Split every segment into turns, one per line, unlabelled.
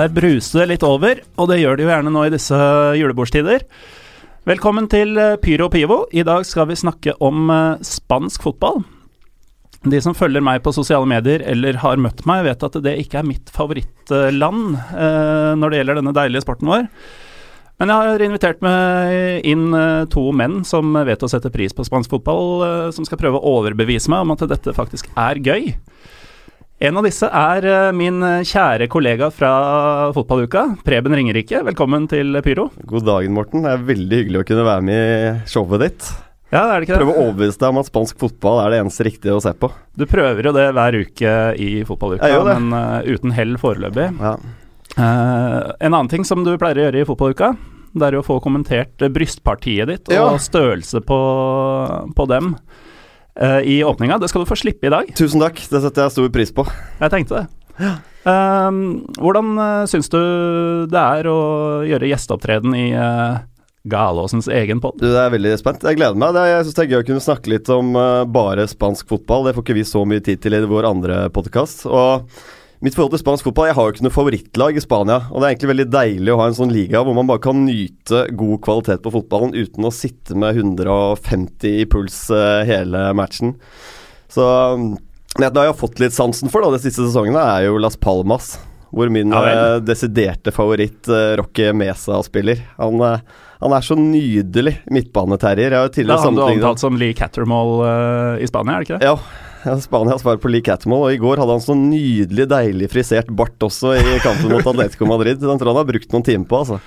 Der bruser det litt over, og det gjør det jo gjerne nå i disse julebordstider. Velkommen til eh, Pyro Pivo. I dag skal vi snakke om eh, spansk fotball. De som følger meg på sosiale medier eller har møtt meg, vet at det ikke er mitt favorittland eh, når det gjelder denne deilige sporten vår. Men jeg har invitert meg inn to menn som vet å sette pris på spansk fotball, som skal prøve å overbevise meg om at dette faktisk er gøy. En av disse er eh, min kjære kollega fra fotballuka, Preben Ringerike. Velkommen til Pyro.
God dagen, Morten. Det er veldig hyggelig å kunne være med i showet ditt.
Ja, det er det ikke det?
Prøve å overbevise deg om at spansk fotball er det eneste riktige å se på.
Du prøver jo det hver uke i fotballuka, men uh, uten hell foreløpig.
Ja.
Eh, en annen ting som du pleier å gjøre i fotballuka, det er jo å få kommentert eh, brystpartiet ditt
Ja.
og størrelse på, på dem eh, i åpninga. Det skal du få slippe i dag.
Tusen takk, det setter jeg stor pris på.
Jeg tenkte det. Um, hvordan uh, syns du det er å gjøre gjesteopptreden i uh, Galåsens egen pod?
Det Jeg er veldig spent. Jeg gleder meg. Det er, jeg syns det er gøy å kunne snakke litt om uh, bare spansk fotball. Det får ikke vi så mye tid til i vår andre podkast. Og mitt forhold til spansk fotball Jeg har jo ikke noe favorittlag i Spania. Og det er egentlig veldig deilig å ha en sånn liga hvor man bare kan nyte god kvalitet på fotballen uten å sitte med 150 i puls eh, hele matchen. Så mm, det jeg har fått litt sansen for da, de siste sesongene, er jo Las Palmas. Hvor min
Ja
eh, desiderte favoritt, uh, Roque Mesa, spiller. Han, eh, han er så nydelig midtbaneterrier. Jeg har
Det er han du omtalt som Lee Cattermall eh, i Spania, er det ikke det?
Ja, Spania svar på Lee Catmull, og i går hadde han så nydelig, deilig frisert bart også i kampen mot Atletico Madrid. Den tror han har brukt noen timer på, altså.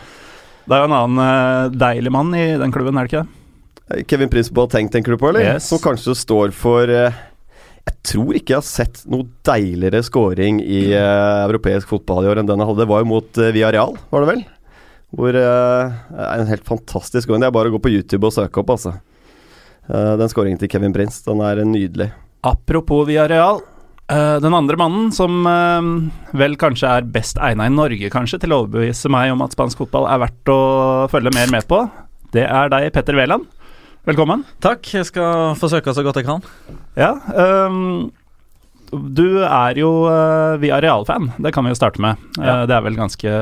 Det er jo en annen eh, deilig mann i den klubben, er det ikke det?
Kevin Prince Boateng tenker du på, eller?
Yes.
Som kanskje står for eh, Jeg tror ikke jeg har sett noe deiligere scoring i uh, europeisk fotball i år enn den jeg hadde. Det var jo mot uh, Villarreal, var det vel? Hvor uh, en helt fantastisk scoring. Det er bare å gå på YouTube og søke opp, altså. Uh, den scoringen til Kevin Prince, den er nydelig.
Apropos Villarreal. eh, den andre mannen som eh, vel kanskje er best egna i Norge, kanskje, til å overbevise meg om at spansk fotball er verdt å følge mer med på, det er deg, Petter Wæland. Velkommen.
Takk, jeg skal forsøke så godt jeg kan.
Ja, ehm, du er jo uh, Villarreal-fan, det kan vi jo starte med.
Ja.
Uh, det er vel ganske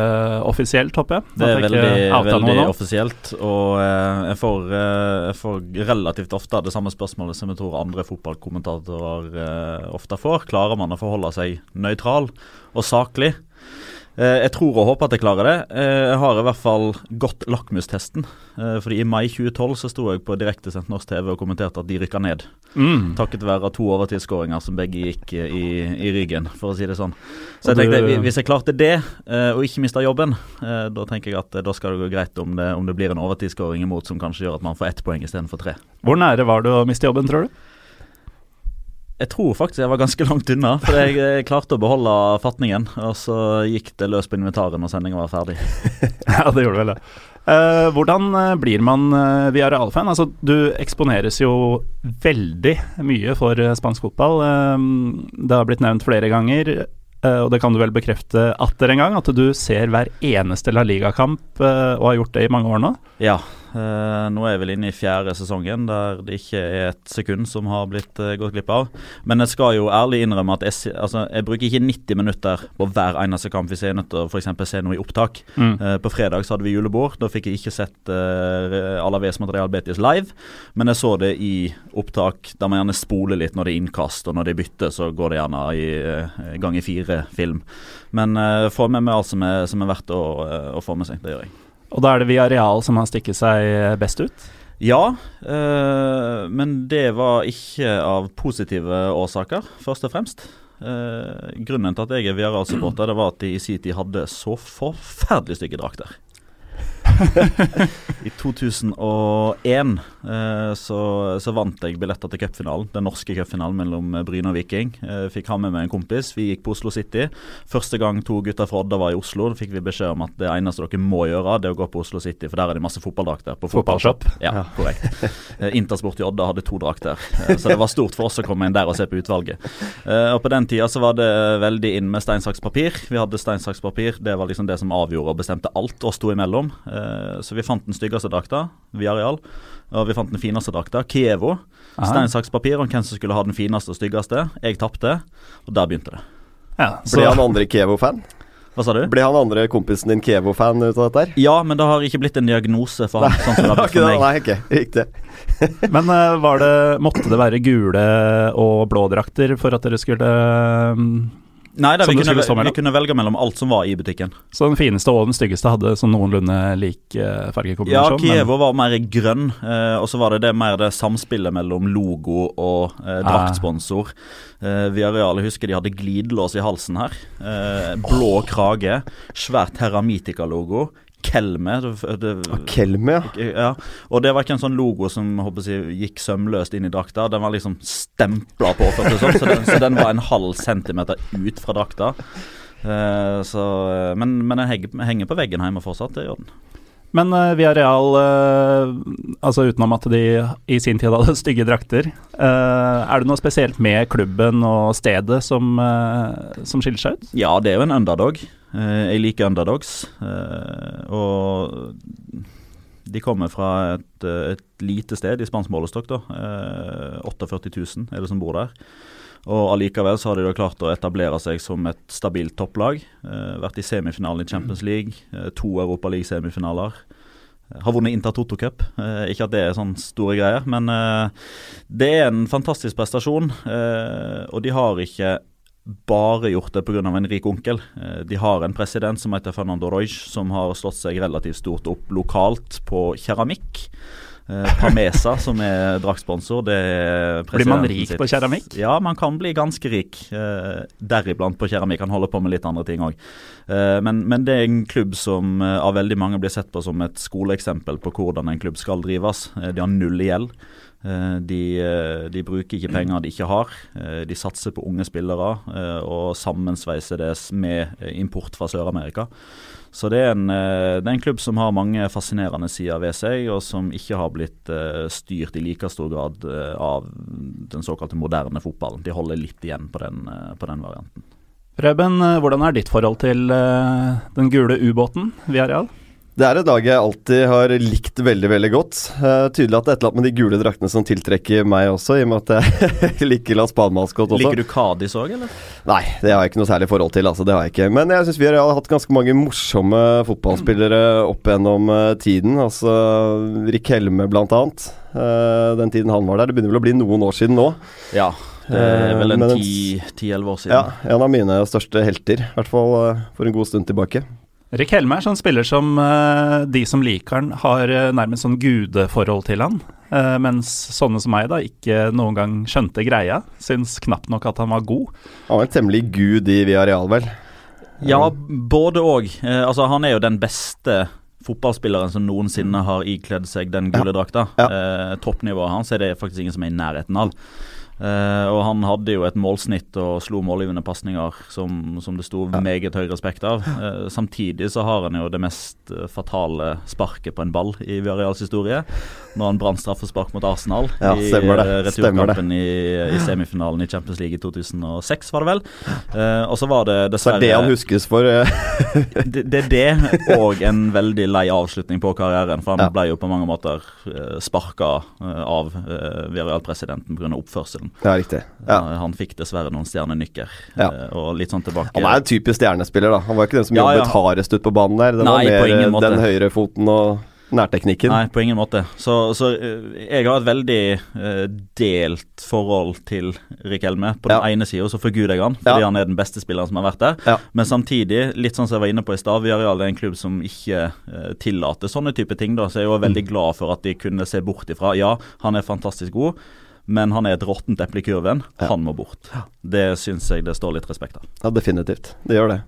offisielt, håper jeg?
Det er veldig, veldig offisielt, og uh, jeg, får, eh, jeg får relativt ofte det samme spørsmålet som jeg tror andre fotballkommentatorer eh, ofte får. Klarer man å forholde seg nøytral og saklig? Eh, jeg tror og håper at jeg klarer det. Eh, jeg har i hvert fall gått lakmustesten. Eh, fordi i mai 2012 så sto jeg på direktesendt norsk TV og kommenterte at de rykka ned.
Mm.
Takket være to overtidsskåringer som begge gikk i, i ryggen, for å si det sånn. Så jeg tenkte, Hvis jeg klarte det, og ikke mista jobben, da tenker jeg at da skal det gå greit om det, om det blir en overtidsskåring imot som kanskje gjør at man får ett poeng istedenfor tre.
Hvor nære var du å miste jobben, tror du?
Jeg tror faktisk jeg var ganske langt unna, for jeg, eh, klarte å beholde fatningen. Og så gikk det løs på inventaret når sendinga var ferdig.
ja, det gjorde vel det. Uh, hvordan eh, blir man uh, Villarreal-fan? Altså, du eksponeres jo veldig mye for eh, spansk fotball. Uh, det har blitt nevnt flere ganger, uh, og det kan du vel bekrefte atter en gang, at du ser hver eneste La Liga-kamp eh, og har gjort det i mange år nå.
Ja, eh, nå er jeg vel inne i fjerde sesongen der det ikke er et sekund som har blitt eh, gått glipp av. Men jeg skal jo ærlig innrømme at jeg, altså, jeg bruker ikke 90 minutter på hver eneste kamp hvis jeg er nødt til å for eksempel se noe i opptak.
Mm.
Eh, på fredag så hadde vi julebord. Da fikk jeg ikke sett uh, Alaves Material Betis live, men jeg så det i opptak der man gjerne spoler litt når det er innkast, og når det er bytte, så går det gjerne i uh, i fire-film. Men uh, får med meg alt som er, som er verdt å, eh, å få med seg. Det gjør jeg.
Og da er det Villarreal som har stikket seg best ut.
Ja, eh, men det var ikke av positive årsaker, først og fremst. Eh, grunnen til at jeg er Villarreal-supporter, det var at de i sin tid hadde så forferdelig stygge drakter. I 2001 eh, så, så vant jeg billetter til cupfinalen, den norske cupfinalen mellom eh, Bryne og Viking. Eh, fikk ha med meg en kompis. Vi gikk på Oslo City. Første gang to gutter fra Odda var i Oslo, da fikk vi beskjed om at det eneste dere må gjøre, det er å gå på Oslo City, for der er det masse fotballdrakter. på
Fotballshop.
Ja, korrekt. Eh, Intersport i Odda hadde to drakter, eh, så det var stort for oss å komme inn der og se på utvalget. Eh, Og På den tida så var det veldig inn med stein, saks, papir. Vi hadde stein, saks, papir. Det var liksom det som avgjorde og bestemte alt oss to imellom. Eh, Så vi fant den styggeste drakta, Viareal. Og vi fant den fineste drakta, Kievo. Stein, saks, papir om hvem som skulle ha den fineste og styggeste. Jeg tapte, og der begynte det.
Ja,
Ble han andre Kevo-fan?
Hva sa du?
Ble han andre kompisen din Kevo-fan ut av dette her?
Ja, men det har ikke blitt en diagnose for han. sånn som det har blitt for meg.
Nei, ikke riktig.
Men var det, måtte det være gule og blå drakter for at dere skulle um,
Nei, da, vi, kunne,
vi
kunne, velge mellom alt som var i butikken.
Så den fineste og den styggeste hadde sånn noenlunde lik uh, fargekombinasjon?
Ja, Kievo var mer grønn, uh, og så var det, det mer det samspillet mellom logo og eh, draktsponsor. Uh, Viareal husker de hadde glidelås i halsen her. blå krage, svært Heramitica-logo. Kelme. Det, det,
Kelme, ja.
ja. Og det var ikke en sånn logo som håper jeg, gikk sømløst inn i drakta. Den var liksom stempla på, sånn, så, den, så den var en halv centimeter ut fra drakta. Uh, så, men, men den henger, henger, på veggen hjemme fortsatt, det gjør den.
Men uh, Villarreal, uh, altså utenom at de i sin tid hadde stygge drakter, uh, er det noe spesielt med klubben og stedet som, uh, som skiller seg ut?
Ja, det er jo en underdog. Jeg liker underdogs. og de kommer fra et, et, lite sted i spansk målestokk, da. 48 000 er det som bor der. Og allikevel så har de da klart å etablere seg som et stabilt topplag. Eh, vært i semifinalen i Champions League, eh, to Europa League-semifinaler. Eh, har vunnet Inter Toto Cup. Eh, ikke at det er sånn store greier, men eh, det er en fantastisk prestasjon. Eh, og de har ikke bare gjort det pga. en rik onkel. De har en president som heter Fernando Roig, som har slått seg relativt stort opp lokalt på keramikk. Eh, Parmesa, som er draktsponsor.
Blir man rik sitt. på keramikk?
Ja, man kan bli ganske rik. Eh, deriblant på keramikk. Han holder på med litt andre ting òg. Eh, men, men, det er en klubb som eh, av veldig mange blir sett på som et skoleeksempel på hvordan en klubb skal drives. Eh, de har null gjeld. Eh, de, de, bruker ikke penger de ikke har. De satser på unge spillere og sammensveiser det med import fra Sør-Amerika. Så det er, en, eh, det er, en, klubb som har mange fascinerende sider ved seg, og som ikke har blitt styrt i like stor grad av den såkalte moderne fotballen. De holder litt igjen på den, på den varianten.
Røben, hvordan er ditt forhold til den gule ubåten via Real?
Det er et lag jeg alltid har likt veldig veldig godt. Uh, tydelig at det er et eller annet med de gule draktene som tiltrekker meg også, i og med at jeg liker Las Palmas godt også.
Liker du Kadis òg, eller?
Nei, det har jeg ikke noe særlig forhold til. altså det har jeg ikke. Men jeg syns vi har hatt ganske mange morsomme fotballspillere opp gjennom uh, tiden. Altså Rick Helme, blant annet. Uh, den tiden han var der. Det begynner vel å bli noen år siden nå.
Ja, det er vel en ti-elleve år siden.
Ja, en av mine største helter. I hvert fall for en god stund tilbake.
Rick Helme er sånn spiller som uh, de som liker han, har uh, nærmest sånn gudeforhold til han. Uh, mens sånne som meg da ikke noen gang skjønte greia. Syns knapt nok at han var god.
Han var en temmelig gud i Villarreal, vel?
Ja, både òg. altså, han er jo den beste fotballspilleren som noensinne har ikledd seg den gule drakta. Ja. Ja. toppnivået hans er det faktisk ingen som er i nærheten av. Uh, og han hadde jo et målsnitt og slo målgivende pasninger som, som, det sto ja. meget høy respekt av. Uh, samtidig så har han jo det mest uh, fatale sparket på en ball i Viareals historie. Når han brant straffespark mot Arsenal ja, i returkampen i, i, semifinalen i Champions League i 2006, var det vel. og så var det dessverre
Så er det han huskes for?
det, det, er det og en veldig lei avslutning på karrieren. For han ja. ble jo på mange måter uh, sparka av uh, Viareal-presidenten pga. oppførselen.
Ja, riktig. Ja.
Han fikk dessverre noen stjernenykker. Ja. Eh, og litt sånn tilbake
Han er en typisk stjernespiller, da. Han var ikke den som ja, jobbet hardest ut på banen der. Det var mer den høyre foten og nærteknikken.
Nei, på ingen måte. Så, så eh, jeg har et veldig uh, delt forhold til Rik Helme. På den ene sida så forguder jeg han, fordi han er den beste spilleren som har vært der. Men samtidig, litt sånn som jeg var inne på i stad, Viareal er en klubb som ikke uh, tillater sånne type ting. da, Så jeg er jo veldig mm. glad for at de kunne se bort ifra Ja, han er fantastisk god men han er et råttent eple i kurven. Ja. Han må bort. Det syns jeg det står litt respekt av.
Ja, definitivt. Det gjør det.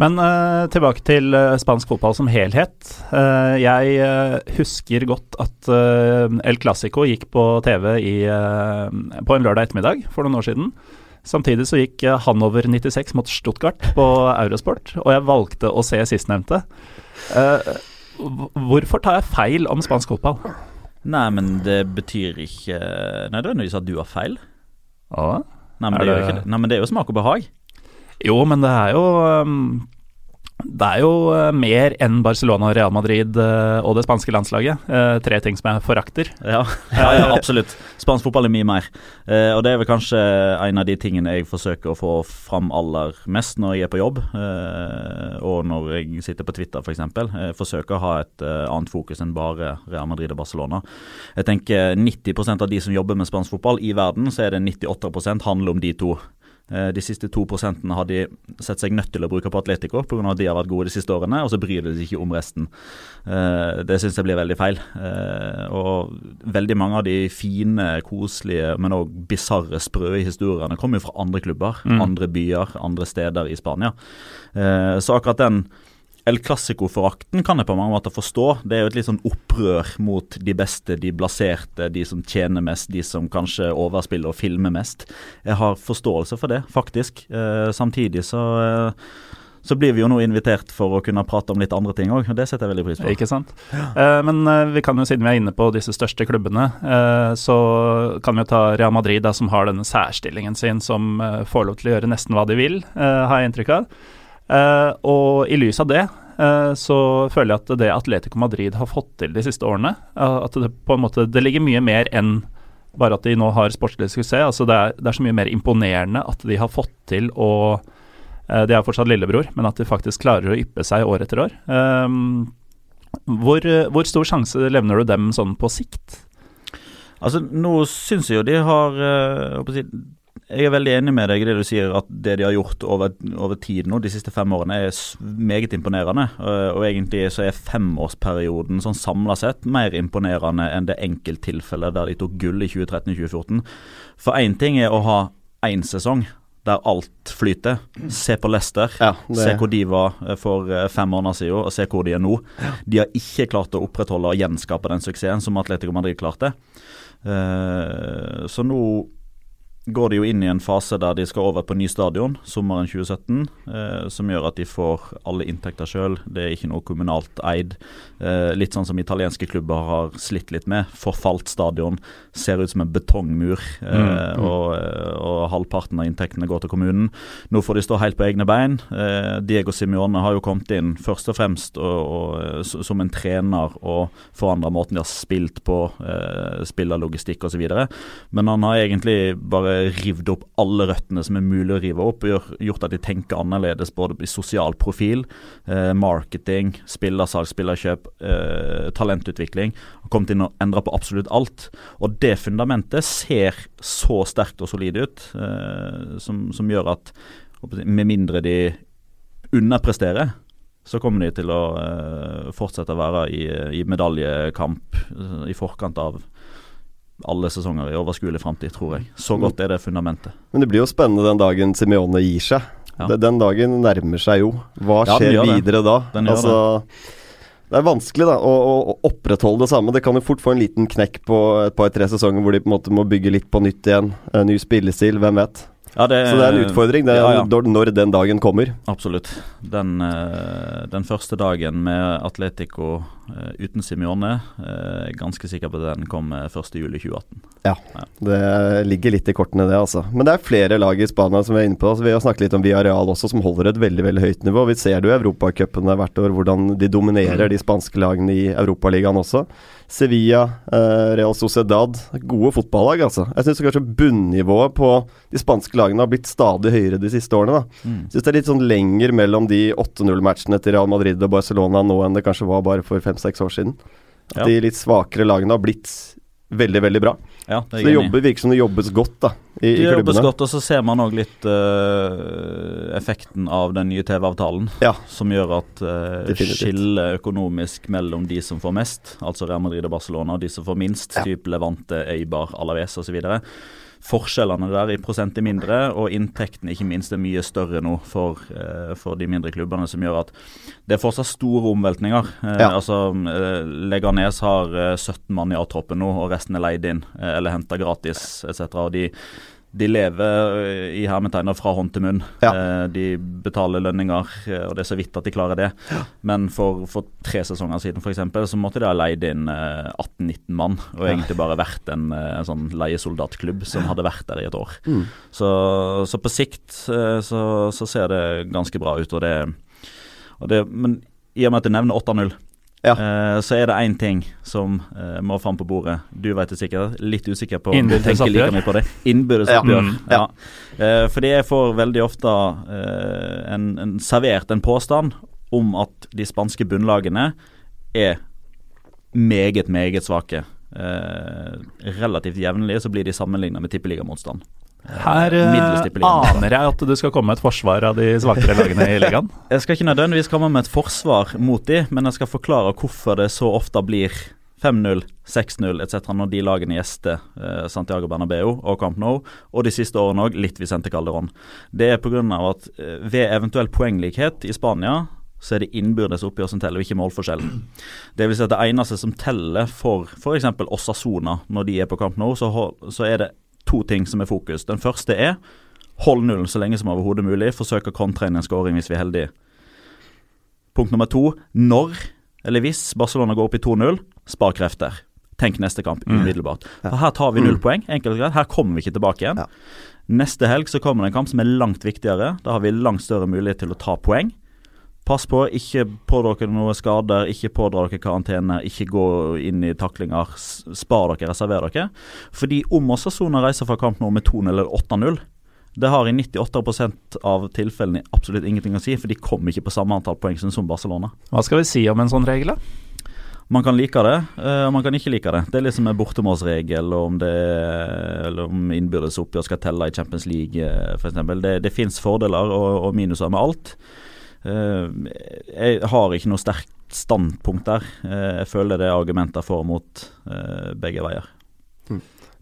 Men uh, tilbake til uh, spansk fotball som helhet. Uh, jeg husker godt at El Clásico gikk på TV i, på en lørdag ettermiddag for noen år siden. Samtidig så gikk Hanover 96 mot Stuttgart på Eurosport, og jeg valgte å se sistnevnte. hvorfor tar jeg feil om spansk fotball?
Nei, men det betyr ikke nødvendigvis at du har feil.
Ja,
Nei, men, det, det... Ikke, nei, men det er jo smak og behag.
Jo, men det er jo um, Det er jo uh, mer enn Barcelona, Real Madrid uh, og det spanske landslaget. Uh, tre ting som jeg forakter.
Ja, ja, ja absolutt. Spansk fotball er mye mer. og det er vel kanskje en av de tingene jeg forsøker å få fram aller mest når jeg er på jobb, og når jeg sitter på Twitter f.eks. Forsøker å ha et annet fokus enn bare Real Madrid og Barcelona. Jeg tenker 90% av de som jobber med spansk fotball i verden, så er det 98% handler om de to. Eh, de siste to prosentene har de sett seg nødt til å bruke på Atletico pga. at de har vært gode de siste årene, og så bryr de seg ikke om resten. Eh, det syns jeg blir veldig feil. Eh, og veldig mange av de fine, koselige, men òg bisarre, sprø historiene kommer jo fra andre klubber, mm. andre byer, andre steder i Spania. Så akkurat den El Clásico-forakten kan jeg på mange måter forstå. Det er jo et litt sånn opprør mot de beste, de blaserte, de som tjener mest, de som kanskje overspiller og filmer mest. Jeg har forståelse for det, faktisk. Eh, samtidig så, eh, så blir vi jo nå invitert for å kunne prate om litt andre ting òg, og det setter jeg veldig pris på.
Ikke sant. Eh, men eh, vi kan jo, siden vi er inne på disse største klubbene, eh, så kan vi jo ta Real Madrid, da, som har denne særstillingen sin, som eh, får lov til å gjøre nesten hva de vil, har jeg inntrykk av. Uh, og i lys av det uh, så føler jeg at det Atletico Madrid har fått til de siste årene, uh, at det på en måte det ligger mye mer enn bare at de nå har sportslig suksess. Altså det er, det er, så mye mer imponerende at de har fått til å De er fortsatt lillebror, men at de faktisk klarer å yppe seg år etter år. Hvor, hvor, stor sjanse levner du dem sånn på sikt?
Altså, nå syns jeg jo de har jeg er veldig enig med deg i det du sier, at det de har gjort over, over tid nå, de siste fem årene, er meget imponerende. Og, egentlig så er femårsperioden sånn samla sett mer imponerende enn det enkelttilfellet der de tok gull i 2013-2014. For én ting er å ha én sesong der alt flyter. Se på Leicester. Ja, se hvor de var eh, for eh, fem måneder siden, og se hvor de er nå. De har ikke klart å opprettholde og gjenskape den suksessen som Atletico Madrid klarte. Så nå går de jo inn i en fase der de skal over på ny stadion sommeren 2017, eh, som gjør at de får alle inntekter sjøl. Det er ikke noe kommunalt eid. Eh, litt sånn som italienske klubber har slitt litt med. Forfalt stadion, ser ut som en betongmur, eh, mm, mm. Og, eh, og, halvparten av inntektene går til kommunen. Nå får de stå helt på egne bein. Eh, Diego Simione har jo kommet inn først og fremst og, og, som en trener og forandra måten de har spilt på, eh, spillerlogistikk osv., men han har egentlig bare rivd opp alle røttene som er mulig å rive opp, gjort at de tenker annerledes både i sosial profil, eh, marketing, spillersalg, spillerkjøp, eh, talentutvikling. Har kommet inn og endra på absolutt alt. Og det fundamentet ser så sterkt og solid ut, eh, som, som gjør at med mindre de underpresterer, så kommer de til å uh, fortsette å være i, i medaljekamp uh, i forkant av alle sesonger i overskuelig framtid, tror jeg. Så godt er det fundamentet.
Men det blir jo spennende den dagen Simione gir seg. Ja. Den dagen nærmer seg jo. Hva skjer ja, videre da? Altså, det. det. er vanskelig da å, å, opprettholde det samme. Det kan jo fort få en liten knekk på et par-tre sesonger hvor de på en måte må bygge litt på nytt igjen. En ny spillestil, hvem vet. Ja, det, så det er en utfordring det er ja, ja. når den dagen kommer.
Absolutt. Den, eh, den første dagen med Atletico eh, uten Simione, jeg eh, er ganske sikker på at den kom 1.7.2018.
Ja, det ligger litt i kortene det, altså. Men det er flere lag i Spania som vi er inne på. Altså, vi har snakket litt om Villarreal også, som holder et veldig veldig høyt nivå. Vi ser det jo i Europacupene hvert år, hvordan de dominerer mm. de spanske lagene i Europaligaen også. Sevilla, eh, Real Sociedad. Gode fotballag, altså. Jeg syns kanskje bunnivået på de spanske lagene har blitt stadig høyere de siste årene. da. Mm. Syns det er litt sånn lenger mellom de 8-0-matchene til Real Madrid og Barcelona nå enn det kanskje var bare for fem-seks år siden. At ja. de litt svakere lagene har blitt veldig, veldig bra. Ja, det så det jobber, virker som det jobbes godt da, i,
det
i
jobbes godt, og så ser man òg litt uh, effekten av den nye TV-avtalen. Ja. Som gjør at uh, skillet økonomisk mellom de som får mest, altså Real Madrid og Barcelona, og de som får minst, ja. type Levante, Eibar, Alaves osv forskjellene der i prosent er mindre, og inntektene ikke minst er mye større nå for, eh, for de mindre klubbene, som gjør at det er fortsatt store omveltninger. Eh, ja. Altså, eh, Leganes har 17 mann i A-troppen nå, og resten er leid inn eller henta gratis etc. Og de de lever eh, i hermetegner fra hånd til munn. Ja. Eh, de betaler lønninger, eh, og det er så vidt at de klarer det. Ja. Men for, for, tre sesonger siden for eksempel, så måtte de ha leid inn 18-19 mann, og egentlig bare vært en, en sånn leiesoldatklubb som hadde vært der i et år. Mm. Så, så, på sikt så, så, ser det ganske bra ut. og det Og det, men i og med at du nevner 8-0,
Ja.
Uh, så er det én ting som uh, må fram på bordet. Du vet det sikkert. Litt usikker på om du tenker like mye på det. Innbyrdes
Ja.
oppgjør.
Mm,
Ja. uh, fordi jeg får veldig ofte eh, en, en servert en påstand om at de spanske bunnlagene er meget, meget svake. Eh, relativt jevnlig så blir de sammenligna med tippeligamotstand.
Her eh, aner jeg at du skal komme med et forsvar av de svakere lagene i ligaen.
Jeg skal ikke nødvendigvis komme med et forsvar mot de, men jeg skal forklare hvorfor det så ofte blir 5-0, 6-0 etc. når de lagene gjester eh, Santiago Bernabeu og Camp Nou, og de siste årene òg litt Vicente Calderón. Det er pga. at eh, ved eventuell poenglikhet i Spania så er det innbyrdes oppgjør som teller, og ikke målforskjell. Det vil si at det eneste som teller for f.eks. Osasona når de er på Camp Nou, så, så er det to ting som er fokus. Den første er hold nullen så lenge som overhodet mulig. Forsøk å kontre inn en scoring hvis vi er heldige. Punkt nummer to når, eller hvis, Barcelona går opp i 2-0, spar krefter. Tenk neste kamp
Mm.
umiddelbart. For her tar vi null poeng. enkelt og greit. Her kommer vi ikke tilbake igjen. Neste helg så kommer det en kamp som er langt viktigere. Da har vi langt større mulighet til å ta poeng. Pass på, ikke pådra dere noe skader, ikke pådra dere karantene, ikke gå inn i taklinger. Spar dere, reserver dere. Fordi om Osasona reiser fra kamp nå med 2-0 eller 8-0, det har i 98 av tilfellene absolutt ingenting å si, for de kommer ikke på samme antall poeng som- Barcelona.
Hva skal vi si om en sånn regel, da?
Man kan like det, eh, og man kan ikke like det. Det er liksom en bortemålsregel, og om det eller om innbyrdes oppgjør skal telle i Champions League eh, f.eks. Det, det fins fordeler og, og minuser med alt. Eh, jeg har ikke noe sterkt standpunkt der. Eh, jeg føler det er argumenter for og mot eh, begge veier.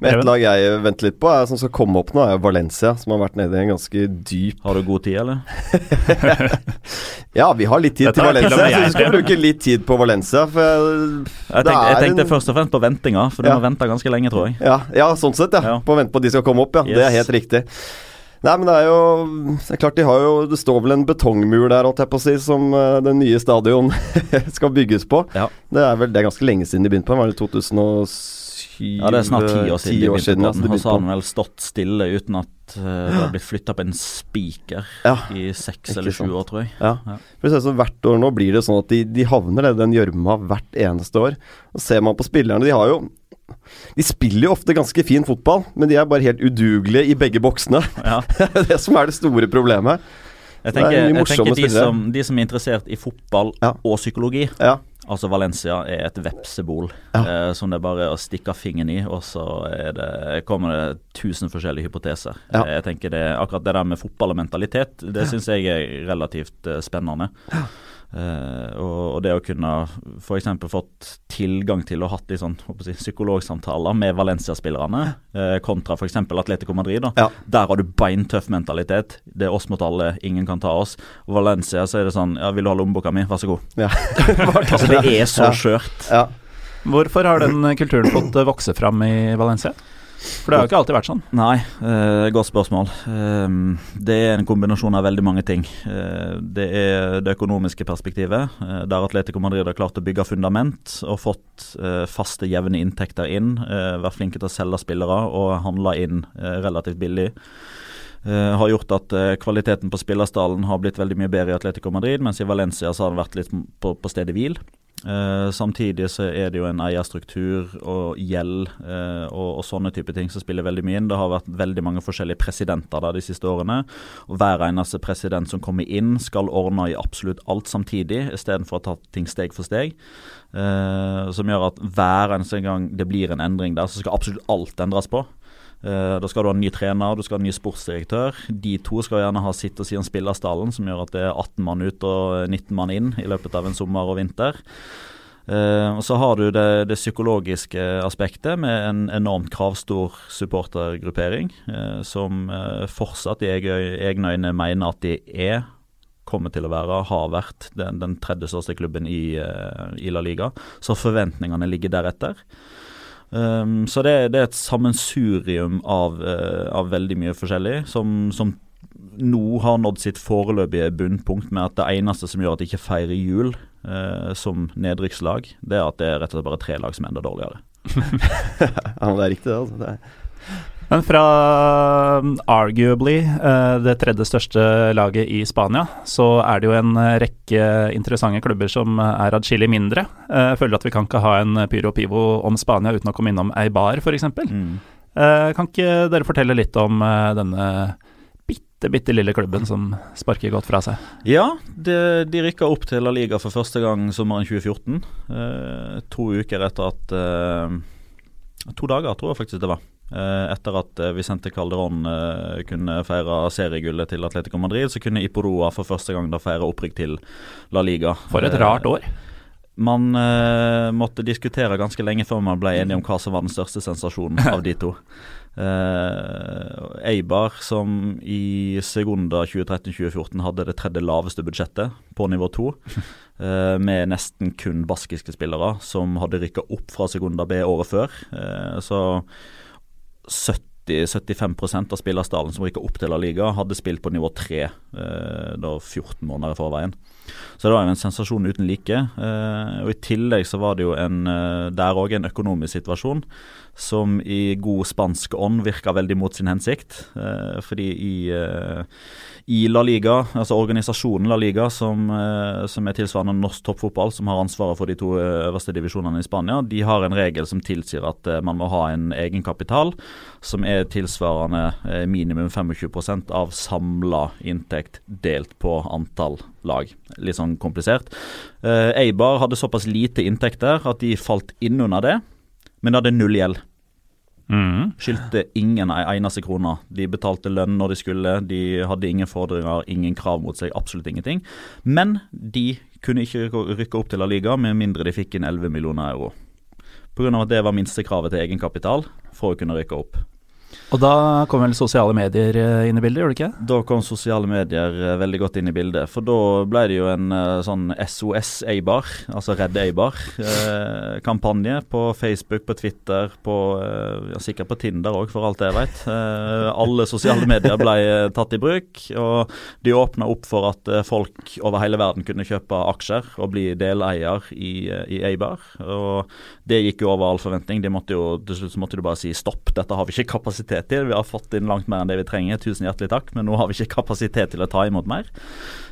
Men et lag jeg venter litt på, er, som skal komme opp nå, er Valencia, som har vært nede i en ganske dyp
Har du god tid, eller?
Ja, vi har litt tid
Dette
til Valencia. Jeg
jeg
vi skal bruke litt tid på Valencia. For jeg,
tenkte, jeg tenkte først og fremst på ventinga, for du
Ja.
må vente ganske lenge, tror jeg.
ja, ja, sånn sett, ja.
Ja.
På å vente på at de skal komme opp, ja. Det er helt riktig. Nei, men det er jo Det er klart de har jo Det står vel en betongmur der, holdt jeg på å si, som uh, den nye stadion skal bygges på.
Ja.
Det er vel Det er ganske lenge siden de begynte på. den. Var det 2007?
Ja, det er snart ti år siden.
Ti
de begynte på den, Og så har den vel stått stille uten at uh, det har blitt flytta på en spiker
Ja.
i seks eller sju år, tror jeg.
Ja.
Ja.
For det ut Hvert år nå blir det sånn at de, de havner i den gjørma hvert eneste år. Og Ser man på spillerne, de har jo De spiller jo ofte ganske fin fotball, men de er bare helt udugelige i begge boksene.
Ja.
Det som er det store problemet.
Jeg
er
tenker, jeg tenker de, som, de som er interessert i fotball
Ja.
og psykologi,
Ja.
altså Valencia, er et vepsebol
Ja.
eh, som det er bare å stikke fingeren i, og så det, kommer det tusen forskjellige hypoteser.
Ja.
Eh, Jeg tenker det, Akkurat det der med fotball og mentalitet, det syns jeg er relativt eh, spennende. Eh, og, og det å kunne f.eks. fått tilgang til å hatt litt sånn håper jeg, psykologsamtaler med Valencia-spillerne, eh, kontra f.eks. Atletico Madrid. da
Ja.
Der har du beintøff mentalitet. Det er oss mot alle, ingen kan ta oss. Og Valencia så er det sånn Ja, vil du ha lommeboka mi? Vær så god.
Ja.
Altså, det er så skjørt.
ja.
Hvorfor har den kulturen fått eh, vokse fram i Valencia? For det har jo ikke alltid vært sånn.
Nei, uh, godt spørsmål. Uh, det er en kombinasjon av veldig mange ting. Uh, det er det økonomiske perspektivet, eh, der Atletico Madrid har klart å bygge fundament og fått faste, jevne inntekter inn. vært flinke til å selge spillere og handle inn relativt billig. Uh, har gjort at uh, kvaliteten på spillerstallen har blitt veldig mye bedre i Atletico Madrid, mens i Valencia så har den vært litt på, på stedet hvil. Eh, samtidig så er det jo en eierstruktur og gjeld uh, og, og sånne type ting som spiller veldig mye inn. Det har vært veldig mange forskjellige presidenter da, de siste årene. Og hver eneste president som kommer inn, skal ordne i absolutt alt samtidig, istedenfor å ta ting steg for steg. Uh, som gjør at hver eneste gang det blir en endring der, så skal absolutt alt endres på. Eh, da skal du ha en ny trener, du skal ha en ny sportsdirektør. De to skal gjerne ha sitt og si om spillerstallen, som gjør at det er 18 mann ut og 19 mann inn i løpet av en sommer og vinter. Eh, og Så har du det, det psykologiske aspektet med en enormt kravstor supportergruppering, eh, som fortsatt i egne øyne mener at de er kommer til å være, har vært, den, den tredje største klubben i, i La Liga. Så forventningene ligger deretter. Um, så det, det er et sammensurium av, uh, av veldig mye forskjellig, som, som nå har nådd sitt foreløpige bunnpunkt med at det eneste som gjør at de ikke feirer jul uh, som nedrykkslag, det er at det er rett og slett bare tre lag som er enda dårligere.
ja, det er riktig, det. Altså. det er.
Men fra um, arguably eh, det tredje største laget i Spania, så er det jo en eh, rekke interessante klubber som er adskillig mindre. Jeg føler at vi kan ikke ha en Pyro Pivo om Spania uten å komme innom Eibar, f.eks.
Mm.
Kan ikke dere fortelle litt om denne bitte, bitte lille klubben som sparker godt fra seg?
Ja, det, de rykka opp til La Liga for første gang sommeren 2014. Eh, to uker etter at To dager, tror jeg faktisk det var. Eh, etter at eh, Vicente Calderón eh, kunne feire seriegullet til Atletico Madrid, så kunne Iporoa for første gang da feire opprykk til La Liga.
For et rart år.
Man måtte diskutere ganske lenge før man ble enige om hva som var den største sensasjonen av de to. Uh, Eibar, som i Segunda 2013-2014 hadde det tredje laveste budsjettet på nivå to, uh, med nesten kun baskiske spillere, som hadde rykka opp fra Segunda B året før. Uh, så 70-75 av spillerstallen som rykka opp til La Liga, hadde spilt på nivå 3 eh, da 14 måneder i forveien. Så det var jo en sensasjon uten like. Eh, og I tillegg så var det jo en, eh, der òg en økonomisk situasjon som i god spansk ånd virka veldig mot sin hensikt. Eh, fordi i, i La Liga, altså organisasjonen La Liga, som, som er tilsvarende norsk toppfotball, som har ansvaret for de to øverste divisjonene i Spania, de har en regel som tilsier at man må ha en egenkapital som er tilsvarende minimum 25% av samla inntekt delt på antall lag. Litt sånn komplisert. Eh, Eibar hadde såpass lite inntekter at de falt inn under det, men de hadde null gjeld.
Mm.
Skyldte ingen ei eneste krone. De betalte lønn når de skulle, de hadde ingen fordringer, ingen krav mot seg, absolutt ingenting. Men de kunne ikke rykke opp til La Liga med mindre de fikk inn 11 millioner euro. Pga. at det var minstekravet til egenkapital for å kunne rykke opp.
Og da kom vel sosiale medier eh, inn i bildet, gjorde det ikke?
Da kom sosiale medier eh, veldig godt inn i bildet. For da ble det jo en eh, sånn SOS Eibar, altså Redd Eibar-kampanje på Facebook, på Twitter, på eh, ja, sikkert på Tinder òg, for alt jeg vet. Eh, alle sosiale medier ble eh, tatt i bruk, og de åpna opp for at eh, folk over hele verden kunne kjøpe aksjer og bli deleier i, eh, i Eibar. Og det gikk jo over all forventning. De måtte jo, til slutt måtte du bare si stopp, dette har vi ikke kapasitet til. Vi har fått inn langt mer enn det vi trenger, tusen hjertelig takk, men nå har vi ikke kapasitet til å ta imot mer.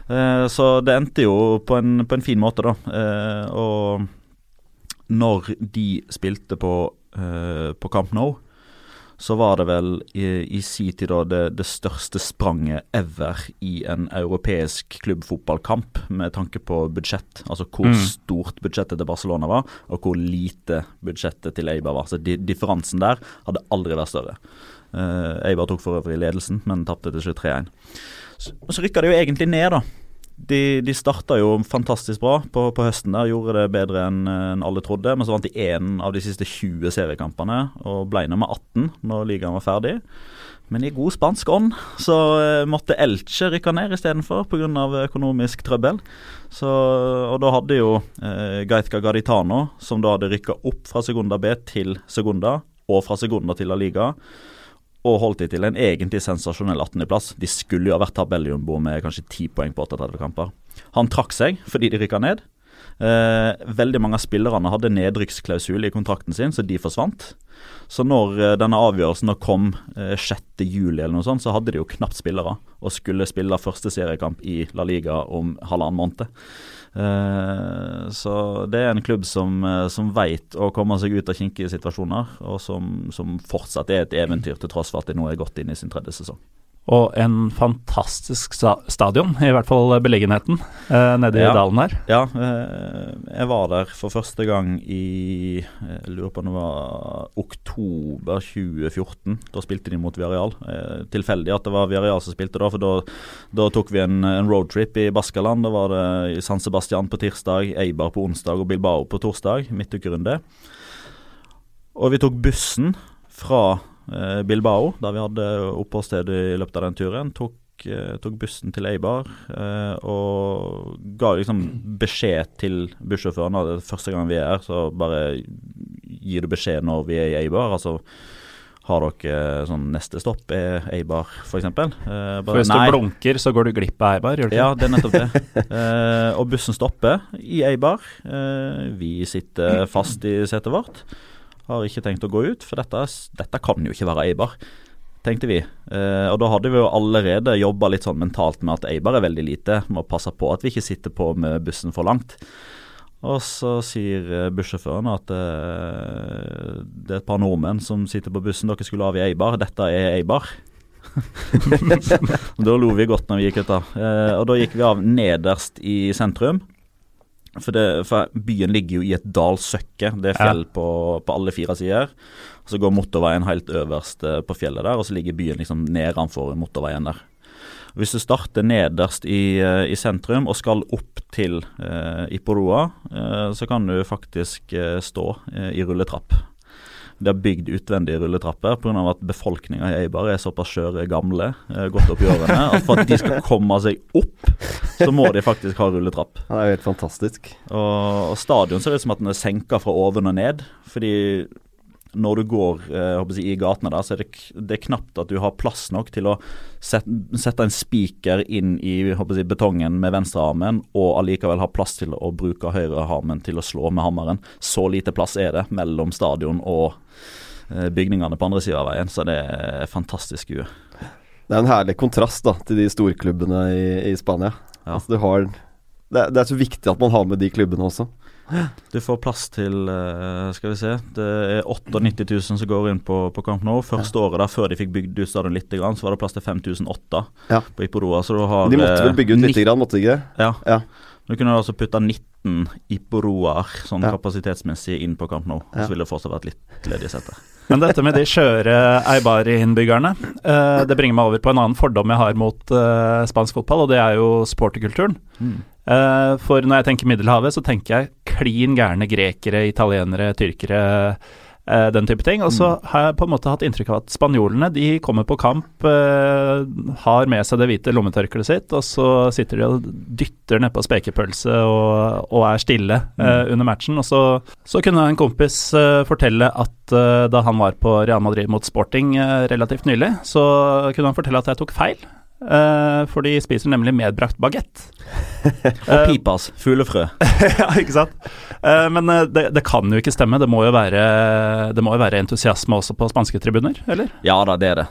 Eh, så det endte jo på en, på en fin måte, da. Eh, og når de spilte på, eh, på Camp Nou, så var det vel i, i si tid da det, det største spranget ever i en europeisk klubbfotballkamp med tanke på budsjett. Altså hvor
Mm.
stort budsjettet til Barcelona var, og hvor lite budsjettet til Eibar var. Så di, differansen der hadde aldri vært større. Uh, Eibar tok for øvrig ledelsen, men tapte til slutt 3-1. Så, så rykka det jo egentlig ned, da. De, de starta jo fantastisk bra på, på høsten. der, Gjorde det bedre enn en alle trodde. Men så vant de én av de siste 20 seriekampene og ble nummer 18 når ligaen var ferdig. Men i god spansk ånd så eh, måtte Elche rykke ned istedenfor pga. økonomisk trøbbel. Så, og da hadde jo eh, Gaitka Gaditano, som da hadde rykka opp fra Segunda B til Segunda, og fra Segunda til La Liga, og holdt de til en egentlig sensasjonell 18.-plass. De skulle jo ha vært tabelljumbo med kanskje 10 poeng på 38 kamper. Han trakk seg fordi de rykka ned. Eh, veldig mange av spillerne hadde nedrykksklausul i kontrakten sin, så de forsvant. Så når eh, denne avgjørelsen kom eh, 6. juli eller noe sånt, så hadde de jo knapt spillere, og skulle spille første seriekamp i La Liga om halvannen måned. Eh, så det er en klubb som, eh, som veit å komme seg ut av kinkige situasjoner, og som, som fortsatt er et eventyr, til tross for at de nå er godt inn i sin tredje sesong.
Og en fantastisk sta stadion, i hvert fall beliggenheten, eh, nede i
Ja.
dalen her.
Ja, eh, jeg var der for første gang i Jeg lurer på om det var oktober 2014. Da spilte de mot Viareal. Eh, tilfeldig at det var Viareal som spilte da, for da, da tok vi en, en roadtrip i Baskaland. Da var det i San Sebastian på tirsdag, Eibar på onsdag og Bilbao på torsdag. Midtukerunde. Og vi tok bussen fra eh, Bilbao, der vi hadde oppholdssted i løpet av den turen. Tok, eh, tok bussen til Eibar eh, og ga liksom beskjed til bussjåføren. Det er første gang vi er her, så bare gir du beskjed når vi er i Eibar. Altså har dere sånn neste stopp er Eibar, f.eks.? Eh,
For hvis du blunker, så går du glipp av Eibar, gjør du ikke?
ja, det er nettopp det. Eh, og bussen stopper i Eibar. Eh, vi sitter fast i setet vårt. Har ikke tenkt å gå ut, for dette, dette kan jo ikke være Eibar, tenkte vi. Eh, og da hadde vi jo allerede jobba litt sånn mentalt med at Eibar er veldig lite. Må passe på at vi ikke sitter på med bussen for langt. Og så sier eh, bussjåføren at eh, det er et par nordmenn som sitter på bussen dere skulle av i Eibar. Dette er Eibar. da lo vi godt når vi gikk ut, da. Eh, og da gikk vi av nederst i sentrum. For, det, for, byen ligger jo i et dalsøkke. Det er fjell på, på, alle fire sider. Så går motorveien helt øverst eh, på fjellet der, og så ligger byen liksom nedenfor motorveien der. Hvis du starter nederst i, eh, i sentrum og skal opp til eh, Iporoa, eh, så kan du faktisk eh, stå eh, i rulletrapp. De har bygd utvendige rulletrapper pga. at befolkninga i Eibar er såpass skjøre gamle, eh, godt opp i årene, at for at de skal komme seg opp, så må de faktisk ha rulletrapp.
Det er jo helt fantastisk.
Og, og stadion ser ut som at den er senka fra oven og ned. fordi når du går eh, si, i gatene der, så er det, det er knapt at du har plass nok til å sette, sette en spiker inn i jeg, betongen med venstrearmen, og allikevel ha plass til å bruke høyrearmen til å slå med hammeren. Så lite plass er det mellom stadion og eh, bygningene på andre sida av veien, så det er fantastisk skue.
Det er en herlig kontrast da, til de storklubbene i, i Spania. Ja. Altså, har, det, det er så viktig at man har med de klubbene også.
Du får plass til eh, Skal vi se Det er 98 000 som går inn på, på Camp Nou. Første ja. året da, før de fikk bygd ut stadion litt, så var det plass til 5008 ja. på Iporoa. Så du har
De måtte vel bygge ut litt, grann, måtte de ikke?
Ja. ja. Du kunne altså putta 19 Iporoaer sånn kapasitetsmessig inn på Camp Nou. Så ville det fortsatt vært litt ledige setter.
Men dette med de skjøre Eibari-innbyggerne, uh, det bringer meg over på en annen fordom jeg har mot uh, spansk fotball, og det er jo sporterkulturen. Mm. Uh, for når jeg tenker Middelhavet, så tenker jeg klin gærne grekere, italienere, tyrkere, uh, den type ting. Og så mm. har jeg på en måte hatt inntrykk av at spanjolene de kommer på kamp, uh, har med seg det hvite lommetørkleet sitt, og så sitter de og dytter nedpå spekepølse og, og, er stille mm. under matchen. Og så, så kunne en kompis fortelle at da han var på Real Madrid mot Sporting relativt nylig, så kunne han fortelle at jeg tok feil. Uh, for de spiser nemlig medbrakt bagett.
og pipas. Fuglefrø.
ja, ikke sant. Uh, men uh, det, det, kan jo ikke stemme. Det må jo, være, det må jo være entusiasme også på spanske tribuner, eller?
Ja da, det er det.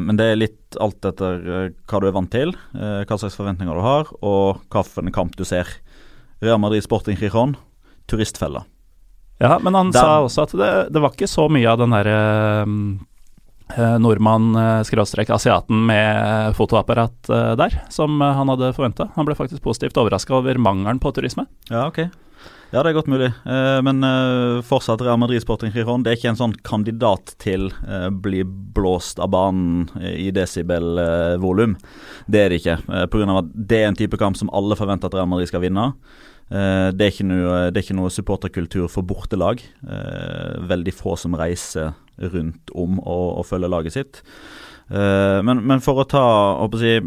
men det er litt alt etter hva du er vant til, hva slags forventninger du har, og hvilken kamp du ser. Real Madrid Sporting Rijon, turistfella.
Ja, men han den, sa også at det, det, var ikke så mye av den derre Eh, nordmann, eh, med fotoapparat eh, der, som han hadde forventa. Han ble faktisk positivt overraska over mangelen på turisme.
Ja, ok. Ja, det er godt mulig. Men fortsatt Real Madrid Sporting Giron. Det er ikke en sånn kandidat til å bli blåst av banen i desibelvolum. Det er det ikke. Pga. at det er en type kamp som alle forventer at Real Madrid skal vinne. Det er ikke noe, er ikke noe supporterkultur for bortelag. Veldig få som reiser rundt om og, og følger laget sitt. Uh, men, men, for å ta si,